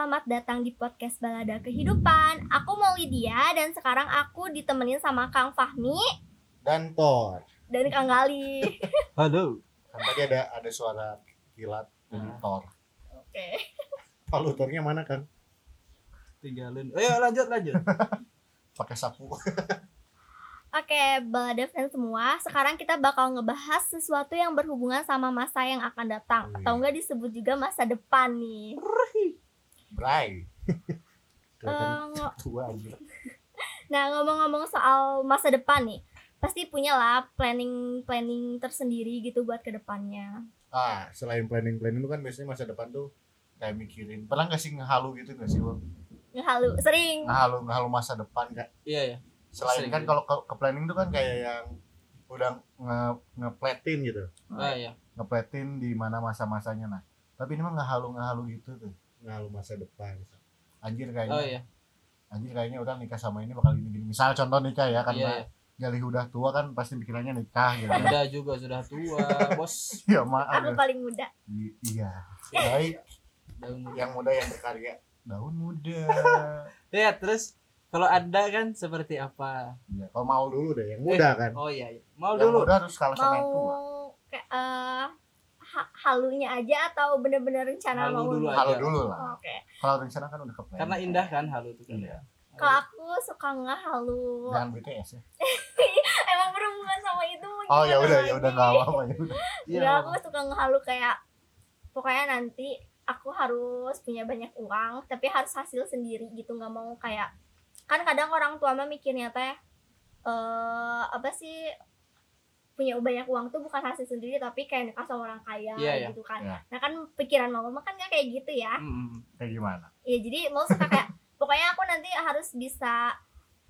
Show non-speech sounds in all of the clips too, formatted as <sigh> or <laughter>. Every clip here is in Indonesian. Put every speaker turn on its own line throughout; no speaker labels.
selamat datang di podcast Balada Kehidupan. Aku mau Lydia dan sekarang aku ditemenin sama Kang Fahmi
dan Thor.
dan Kang Gali. <laughs>
Halo.
Kan tadi ada ada suara kilat dari
Ah.
Thor.
Oke.
Palu Thornya mana kan?
Tinggalin. Ayo lanjut lanjut. <laughs>
Pakai sapu. <laughs>
Oke, Balada fans semua. Sekarang kita bakal ngebahas sesuatu yang berhubungan sama masa yang akan datang
Wih.
atau enggak disebut juga masa depan nih.
Bray.
Ngo-
tua aja.
Nah, ngomong-ngomong soal masa depan nih, pasti punya lah planning-planning tersendiri gitu buat ke depannya.
Ah, selain planning-planning itu kan biasanya masa depan tuh kayak mikirin. Pernah nggak sih ngehalu gitu nggak sih lo?
Ngehalu, sering.
Ngehalu ngehalu masa depan kan?
Iya ya.
Selain
Sering.
kan kalau ke, ke planning tuh kan kayak yang udah nge ngepletin gitu.
Ah ya.
Ngepletin di mana masa-masanya nah. Tapi ini mah ngehalu ngehalu gitu tuh. Ngehalu masa depan. Anjir kayaknya.
Oh iya.
anjir kayaknya udah nikah sama ini bakal gini gini misal contoh nikah ya kan
Iya. iya.
Galih udah tua kan pasti pikirannya nikah gitu
Anda juga sudah tua, <laughs> bos.
ya maaf
Aku paling muda.
I- iya baik
Daun muda.
yang muda yang berkarya daun muda
Ya, terus kalau Anda kan seperti apa?
ya kalau mau dulu deh yang muda kan
Oh iya, iya. Mau
yang
dulu.
muda harus kalah sama yang tua
Mau kayak eh, ha- halunya aja atau bener-bener rencana
Halu
mau
dulu
kalau
aja.
dulu lah
Oke.
kalau rencana kan udah ke plan
Karena indah kan halu itu kan.
Iya.
Kalau aku suka ngehalu.
jangan BTS ya <laughs>
Emang berhubungan sama itu
oh ya udah ya udah nggak apa-apa ya udah <laughs>
Iya.
Enggak, aku suka ngehalu kayak pokoknya nanti aku harus punya banyak uang tapi harus hasil sendiri gitu nggak mau kayak kan kadang orang tua mah mikirnya teh eh apa sih punya banyak uang tuh bukan hasil sendiri tapi kayak nikah sama orang kaya
Iya, iya.
gitu kan
Iya.
nah kan pikiran mama kan nggak kayak gitu ya
Mm-mm.
kayak gimana
ya jadi mau suka kayak <laughs> pokoknya aku nanti harus bisa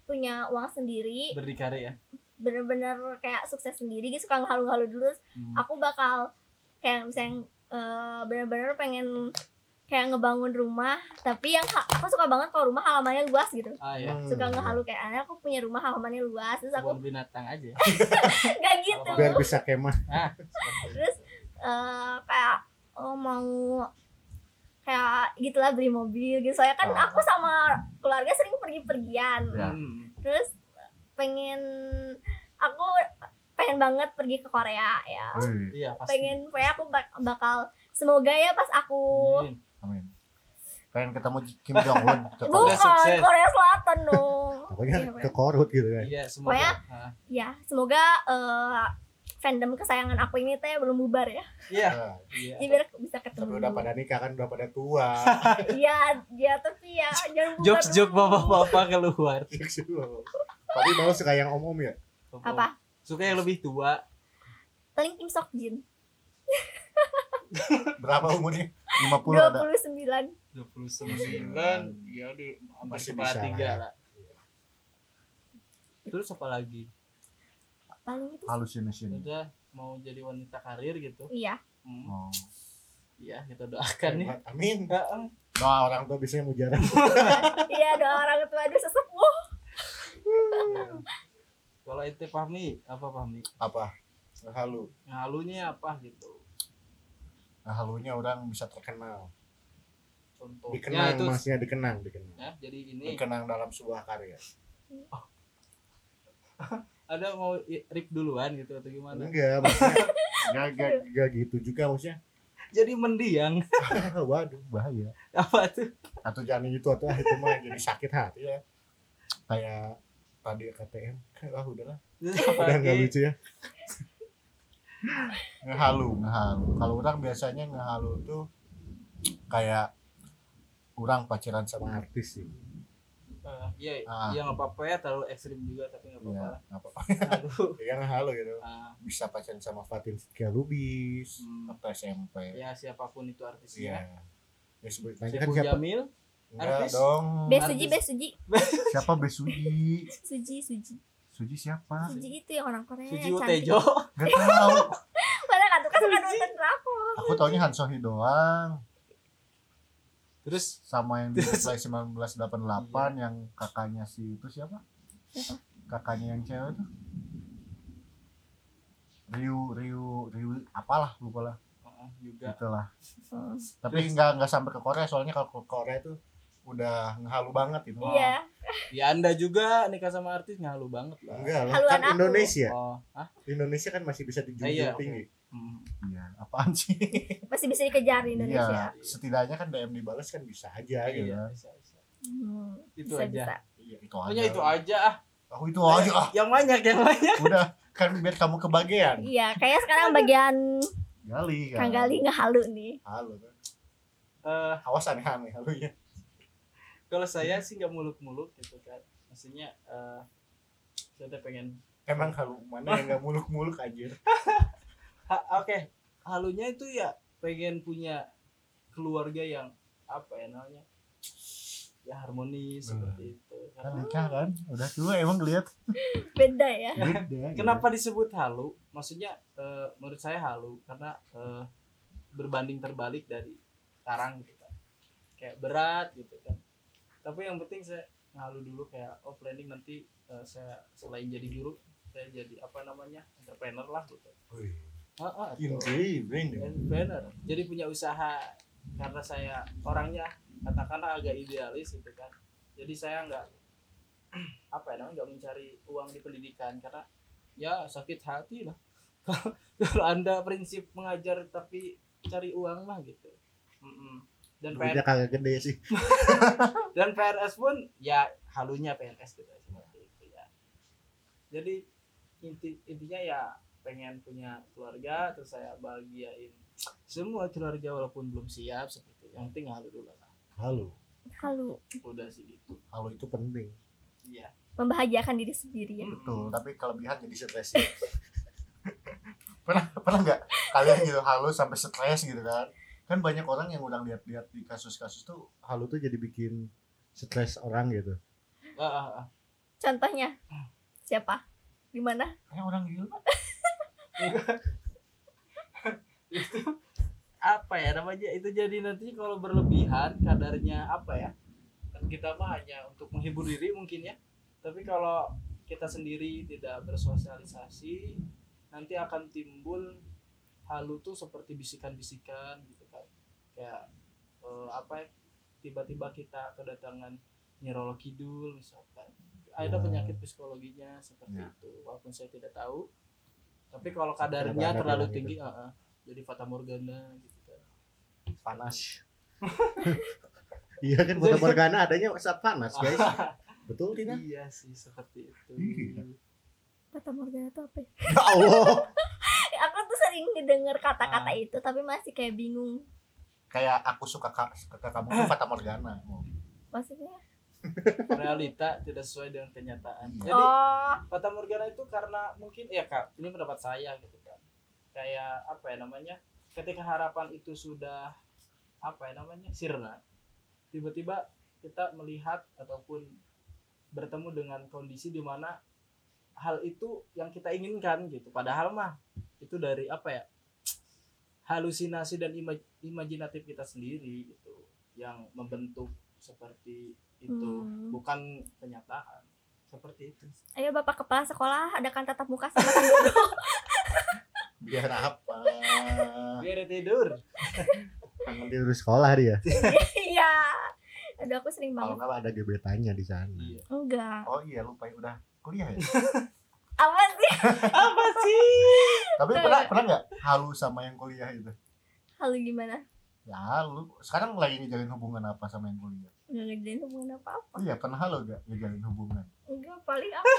punya uang sendiri
Berdikari ya.
bener-bener kayak sukses sendiri gitu suka ngehalu-halu dulu
Hmm.
aku bakal kayak misalnya eh, bener-bener pengen kayak ngebangun rumah tapi yang aku suka banget kalau rumah halamannya luas gitu
Ah ya.
Hmm.
suka ngehalu kayak "Ah, aku punya rumah halamannya luas terus aku
Kebun binatang aja. <laughs>
gak gitu
biar bisa kemah
Ah,
terus eh, kayak oh mau kayak gitulah beli mobil gitu soalnya kan
Oh.
aku sama keluarga sering pergi-pergian
Ya.
hmm.
terus pengen aku pengen banget pergi ke Korea ya
Iya, pasti.
pengen pokoknya aku bak- bakal semoga ya pas aku
Amin.
Amin pengen ketemu Kim Jong Un <laughs>
bukan
sukses.
Korea Selatan dong <laughs>
pokoknya
Iya,
ke Korut gitu kan
Iya,
Pokoknya-
semoga. Ah.
ya semoga eh, fandom kesayangan aku ini teh belum bubar ya
Iya.
Nah, <laughs>
Iya.
jadi biar bisa
tapi
ketemu
udah pada nikah kan udah pada tua
iya ya tapi ya jangan bubar
Jokes-jokes
dulu.
bapak-bapak keluar.
Tapi mau suka yang om-om ya?
apa
Suka yang lebih tua.
paling Kim Sok Jin
Berapa umurnya? 50 ada?
29
29 ya di hampir
Masih
kepala
bisa
tiga
lah.
lah. Terus apa lagi?
paling itu
Hallucination.
Udah mau jadi wanita karir gitu.
iya
Hmm.
Oh.
Iya, kita doakan ya.
Amin.
Heeh.
Doa orang tua biasanya mujarab. <laughs>
iya doa orang tua aduh sesepuh
Kalau itu Fahmi, apa Fahmi?
Apa? Halu.
Halunya apa gitu?
Nah, halunya orang bisa terkenal.
Contohnya
Dikenang,
itu
maksudnya dikenang, dikenang.
ya, jadi ini
Dikenang dalam sebuah karya. <laughs>
ada mau rip duluan gitu atau gimana?
Enggak, maksudnya <laughs> enggak, enggak, enggak gitu juga maksudnya.
Jadi mendiang. <laughs>
Waduh, bahaya.
apa tuh?
Atau jangan itu atau ah, itu mah jadi sakit hati ya. Kayak tadi KTM. Ah, udahlah. Udah enggak
lagi?
lucu ya. Ngehalu, ngehalu. Kalau orang biasanya ngehalu tuh kayak orang pacaran sama artis sih.
Eh, iya,
Ah.
iya nggak apa-apa ya terlalu ekstrim juga tapi nggak apa-apa.
Ya,
lah.
apa
Aduh.
ya ngehalu gitu.
Ah,
Bisa pacaran sama Fatin Sikia Lubis
Hmm.
atau SMP.
ya siapa pun itu artisnya.
Iya. Ya sebut nanti kan siapa?
Jamil,
Enggak
Artis?
dong.
Besuji. Besuji <laughs> <laughs>
Siapa Besuji?
Suji Suji
Suji siapa?
Suji itu yang orang Korea
Suji
yang cantik.
Utejo. <laughs>
Gak tahu. <laughs>
Padahal kan tuh kan suka nonton drakor.
Aku taunya Han Sohee doang.
Terus
Sama yang di
Terus-
Reply 1988 yang kakaknya si itu siapa?
Siapa?
Kakaknya yang cewek tuh. Ryu, Ryu, Ryu, apalah lupa lah.
ah, juga
Itulah.
Hmm.
Tapi nggak nggak sampai ke Korea soalnya kalau ke Korea itu udah ngehalu banget itu.
iya
ya anda juga nikah sama artis ngalu banget lah
Enggak lah,
Haluan
kan
aku.
Indonesia.
oh ah
Indonesia kan masih bisa dijunjung
Iya.
tinggi.
hmm.
Iya, apaan sih?
masih bisa dikejar di Indonesia
Iya, setidaknya kan DM dibalas kan bisa aja gitu.
iya bisa, bisa.
Hmm,
itu
bisa,
aja
bisa.
Iya, itu aja.
pokoknya itu aja ah
Aku itu aja ah.
yang banyak yang banyak
Udah kan biar kamu kebagian.
iya kayak sekarang bagian
Gali kan.
Kang Gali ngehalu nih
Halo kan.
Eh,
Awas aneh-aneh halunya.
Kalau saya sih nggak muluk-muluk gitu kan maksudnya eh saya tuh pengen
Emang halu mana yang nggak muluk-muluk aja. <laughs>
Ha- oke halunya itu ya pengen punya keluarga yang apa ya namanya ya harmonis
Hmm.
seperti itu
Kan
Karena-
nikah kan. Udah tua emang lihat. <laughs>
beda ya
Beda.
kenapa disebut halu maksudnya eh, menurut saya halu karena eh, berbanding terbalik dari sekarang gitu kan kayak berat gitu kan tapi yang penting saya halu dulu kayak oh planning nanti eh, saya selain jadi guru saya jadi apa namanya entrepreneur lah gitu. Ah, ah, entrepreneur. Jadi punya usaha karena saya orangnya katakanlah agak idealis gitu kan. Jadi saya nggak <clears throat> apa ya namanya nggak mencari uang di pendidikan karena ya sakit hati lah. <laughs> Kalau anda prinsip mengajar tapi cari uang mah gitu. Mm-mm. Dan PR,
kagak gede sih. <laughs>
dan PNS pun ya halunya PNS gitu seperti itu ya jadi inti intinya ya pengen punya keluarga terus saya bahagiain semua keluarga walaupun belum siap seperti itu. yang penting halu dulu lah
Halo.
halu
udah sih gitu
Halo itu penting.
iya
membahagiakan diri sendiri ya
Betul, tapi kelebihan jadi stres. <laughs> pernah pernah nggak kalian gitu halu sampai stres gitu kan? Kan banyak orang yang udah lihat-lihat di kasus-kasus tuh halu tuh jadi bikin stres orang gitu.
Ah, ah, ah.
contohnya siapa di mana
Kayak orang gila. <laughs> <laughs>
itu apa ya namanya itu jadi nanti kalau berlebihan kadarnya apa ya kan kita mah hanya untuk menghibur diri mungkin ya tapi kalau kita sendiri tidak bersosialisasi nanti akan timbul halu tuh seperti bisikan-bisikan gitu kan kayak eh, apa ya, tiba-tiba kita kedatangan nyerolo kidul misalkan ada
Ya.
penyakit psikologinya seperti
Ya.
itu walaupun saya tidak tahu tapi kalau kadarnya
Ada
terlalu tinggi ah, ah, jadi fata morgana gitu kan
Panas. <laughs> iya kan Kota <laughs> Morgana adanya saat panas guys. <laughs> Betul tidak?
iya sih seperti itu
Iya.
Fata Morgana itu apa ya?
Ya Allah.
Aku tuh sering ngedenger kata-kata itu tapi masih kayak bingung.
Kayak aku suka ka, ke kamu tuh Fata Morgana. Oh.
maksudnya?
Realita tidak sesuai dengan kenyataan.
Iya.
jadi
oh.
fata morgana itu karena mungkin ya kak ini pendapat saya gitu kan kayak apa ya namanya ketika harapan itu sudah apa ya namanya sirna tiba-tiba kita melihat ataupun bertemu dengan kondisi di mana hal itu yang kita inginkan gitu. Padahal mah itu dari apa ya halusinasi dan ima- imajinatif kita sendiri gitu yang membentuk seperti itu
Hmm.
bukan kenyataan seperti itu
ayo bapak kepala sekolah adakan tatap muka sama <laughs>
Biar apa?
biar tidur <laughs>
Kangen di sekolah dia.
iya aduh aku sering
Kalau
banget
nggak ada gebetannya di sana.
iya
enggak
Oh iya lupa ya udah kuliah ya. <laughs>
apa sih
apa sih
Tapi pernah pernah nggak halu sama yang kuliah itu?
halu gimana
Ya halu. Sekarang lagi ngejalin hubungan apa sama yang kuliah?
nggak ngerjain hubungan apa apa
Iya pernah halu gak ngejalin hubungan?
enggak paling aku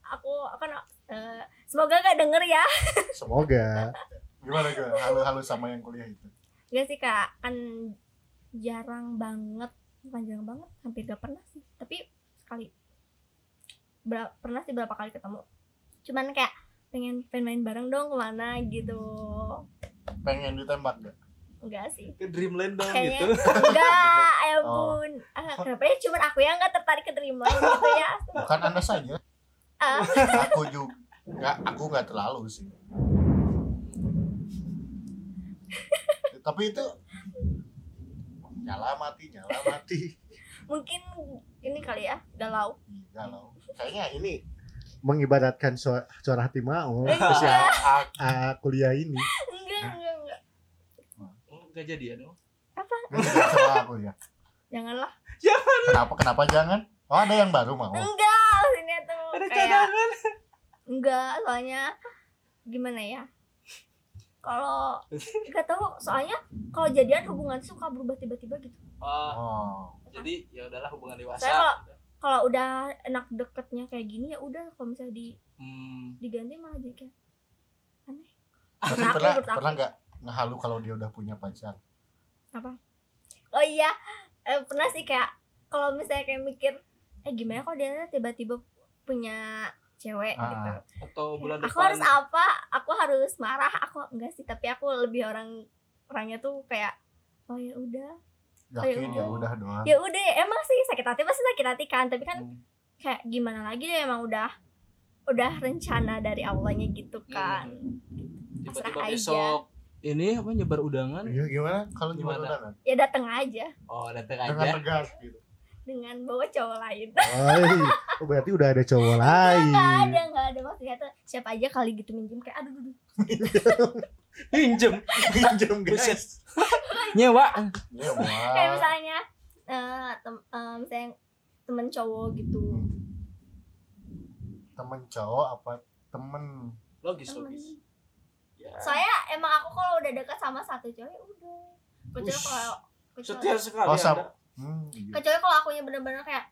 aku akan eh, semoga gak denger ya <laughs>
Semoga. Gimana gue halu-halu sama yang kuliah itu?
Enggak sih kak kan jarang banget bukan jarang banget hampir gak pernah sih tapi sekali Ber- pernah sih berapa kali ketemu cuman kayak pengen pengen main bareng dong ke mana gitu
Pengen ditembak gak?
enggak sih
ke dreamland dong
kayaknya
gitu
enggak <laughs> ya
Oh.
bun ah, kenapa ya cuman aku yang nggak tertarik ke Dreamland gitu ya
Bukan anda saja.
Ah. <laughs>
Aku juga. Nggak, aku nggak terlalu sih. <laughs> Tapi itu nyala mati, nyala mati.
mungkin ini kali ya galau
galau. Kayaknya ini mengibaratkan suara, suara hati mau
Enggak.
ke si kuliah ini.
enggak enggak enggak
gak jadian oh.
apa
Kan jadi cowok aku ya.
janganlah
Kenapa kenapa jangan? Oh ada yang baru mau.
enggak sini tuh
ada
kayak
cadangan
enggak soalnya gimana ya kalau <laughs> nggak tahu soalnya kalau jadian hubungan suka berubah tiba-tiba gitu
oh
Oh.
jadi ya udahlah hubungan dewasa
Saya kalau- kalau udah enak deketnya kayak gini ya udah kalau misalnya di
hmm,
diganti malah jadi kayak aneh.
Tapi
aku,
pernah
aku.
pernah nggak ngehalu kalau dia udah punya pacar?
oh iya eh, pernah sih kayak kalau misalnya kayak mikir eh gimana kalau dia tiba-tiba punya cewek
Ah,
gitu?
Atau bulan
aku
depan.
harus apa? Aku harus marah. Aku enggak sih tapi aku lebih orang orangnya tuh kayak oh ya udah
Yakin ya udah doang.
ya udah emang sih sakit hati pasti sakit hati kan tapi kan
Hmm.
kayak gimana lagi deh emang udah udah rencana dari awalnya gitu kan
tiba-tiba
pasrah aja.
besok ini apa nyebar udangan
Iya gimana? Kalau
Gimana?
gimana? Kan?
ya dateng aja
oh datang
Dengan
aja
tegas gitu.
dengan bawa cowok lain
Oh, berarti udah ada cowok
nggak ada nggak ada maksudnya tuh siapa aja kali gitu minjem kayak aduh <laughs>
pinjem Buset.
guys.
nyewa
Ya
kayak misalnya eh tem eh, temen cowok gitu
Temen cowok apa temen?
logis
Temen.
logis ya
saya emang aku kalau udah dekat sama satu cewek udah kecuali kalau kecuali,
setia sekali
Oh. Hmm, iya.
kecuali kalau akunya bener-bener kayak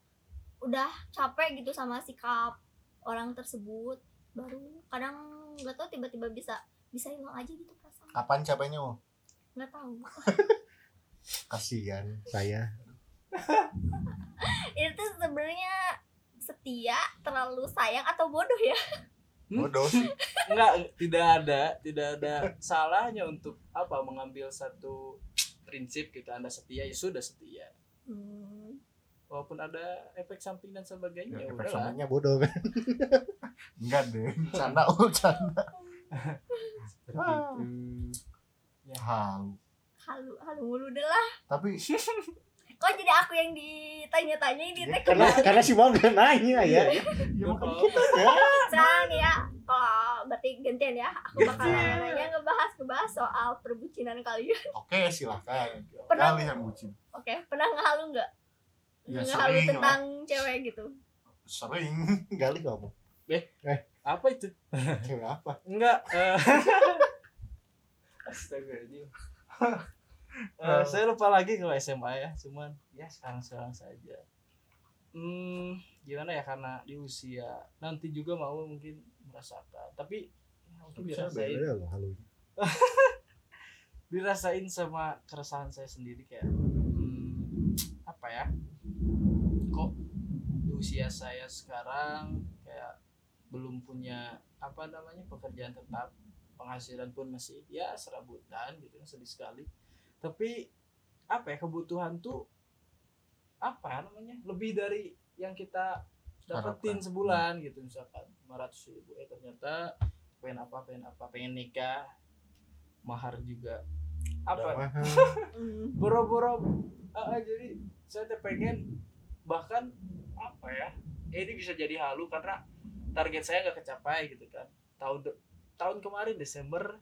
udah capek gitu sama sikap orang tersebut baru kadang nggak tahu tiba-tiba bisa bisa hilang aja gitu perasaan
Kapan capeknya? Oh?
nggak tahu <laughs>
Kasihan saya. <laughs>
itu sebenarnya setia terlalu sayang atau bodoh ya
Hmm?
Bodoh sih. <laughs>
Enggak, tidak ada, tidak ada salahnya untuk apa mengambil satu prinsip gitu Anda setia ya sudah setia.
hmm.
Walaupun ada efek samping dan sebagainya,
Ya,
ya
efek
udahlah.
sampingnya bodoh kan. Enggak deh. Canda oh canda.
Seperti
Ah.
itu. Ya.
Halu.
halu halu mulu deh lah
Tapi <laughs>
kok jadi aku yang ditanya-tanya ini teh
karena karena si Mau udah nanya ya.
Iya,
Ya
Nggak
makanya kita ya.
sekarang nih ya kalau berarti gantian ya aku bakal nanya ngebahas ngebahas soal perbucinan kalian
Oke silahkan.
Pernah-
Kalian bucin.
oke pernah ngehalu nggak
Ya,
ngehalu tentang cewek gitu
Sering. <laughs> Gali ngomong.
Apa itu?
Cewek apa?
Enggak. eh. <laughs> Astagfirullahaladzim. Eh, saya lupa lagi kalau SMA ya, cuman ya sekarang-sekarang saja. Hmm, gimana ya karena di usia nanti juga mau mungkin merasakan, tapi ya, mungkin dirasain,
Beda loh <laughs>
dirasain sama keresahan saya sendiri kayak hmm, apa ya? Kok di usia saya sekarang belum punya apa namanya pekerjaan tetap penghasilan pun masih ya serabutan gitu sedih sekali tapi apa ya kebutuhan tuh apa namanya lebih dari yang kita dapetin
Harapkan.
sebulan gitu misalkan 500 ribu eh ternyata pengen apa pengen apa pengen nikah mahar juga apa
hmm. <laughs>
boro-boro ah, jadi saya tuh pengen bahkan apa ya eh, ini bisa jadi halu karena target saya nggak kecapai gitu kan. Tahun tahun kemarin Desember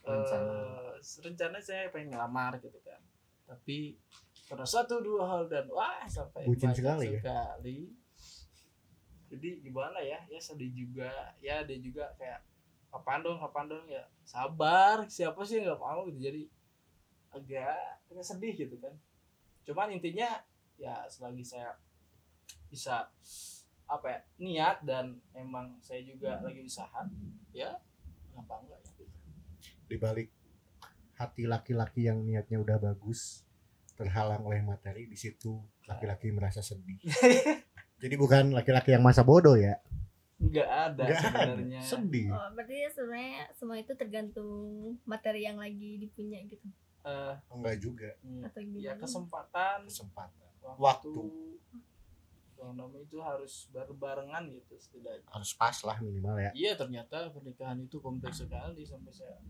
Rencana.
eh, rencana saya pengen ngelamar gitu kan. Tapi pada satu dua hal dan wah sampai
Bucin
banyak
sekali ya?
sekali. jadi gimana ya? Ya sedih juga. Ya dia juga kayak kapan dong kapan dong? Ya sabar siapa sih nggak mau? Gitu. Jadi agak agak sedih gitu kan. Cuman intinya ya selagi saya bisa apa ya niat dan emang saya juga lagi usaha ya kenapa enggak ya
Di balik hati laki-laki yang niatnya udah bagus terhalang oleh materi di situ laki-laki merasa sedih. <laughs> Jadi bukan laki-laki yang masa bodoh ya.
enggak ada
Nggak ada.
sebenarnya
Sedih.
oh, berarti sebenarnya semua itu tergantung materi yang lagi dipunya gitu
Eh,
Enggak juga
hmm,
atau
ya
gimana
kesempatan
kesempatan.
waktu,
Waktu.
Ekonomi itu harus berbarengan gitu setidaknya
Harus pas lah minimal ya.
iya ternyata pernikahan itu kompleks sekali sampai saya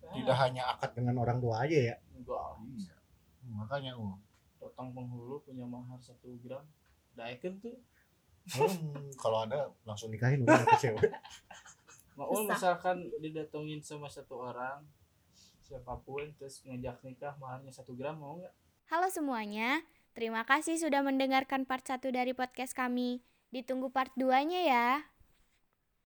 Tidak hanya akad dengan orang tua aja ya.
enggak
Iya. Makanya oh.
potong penghulu punya mahar satu gram daeken tuh
Hmm, kalau ada langsung nikahin udah ke cewek.
mau <laughs>
Susah.
misalkan didatengin sama satu orang siapa pun terus ngajak nikah maharnya satu gram mau nggak
Halo semuanya, terima kasih sudah mendengarkan part 1 dari podcast kami. Ditunggu part 2-nya ya.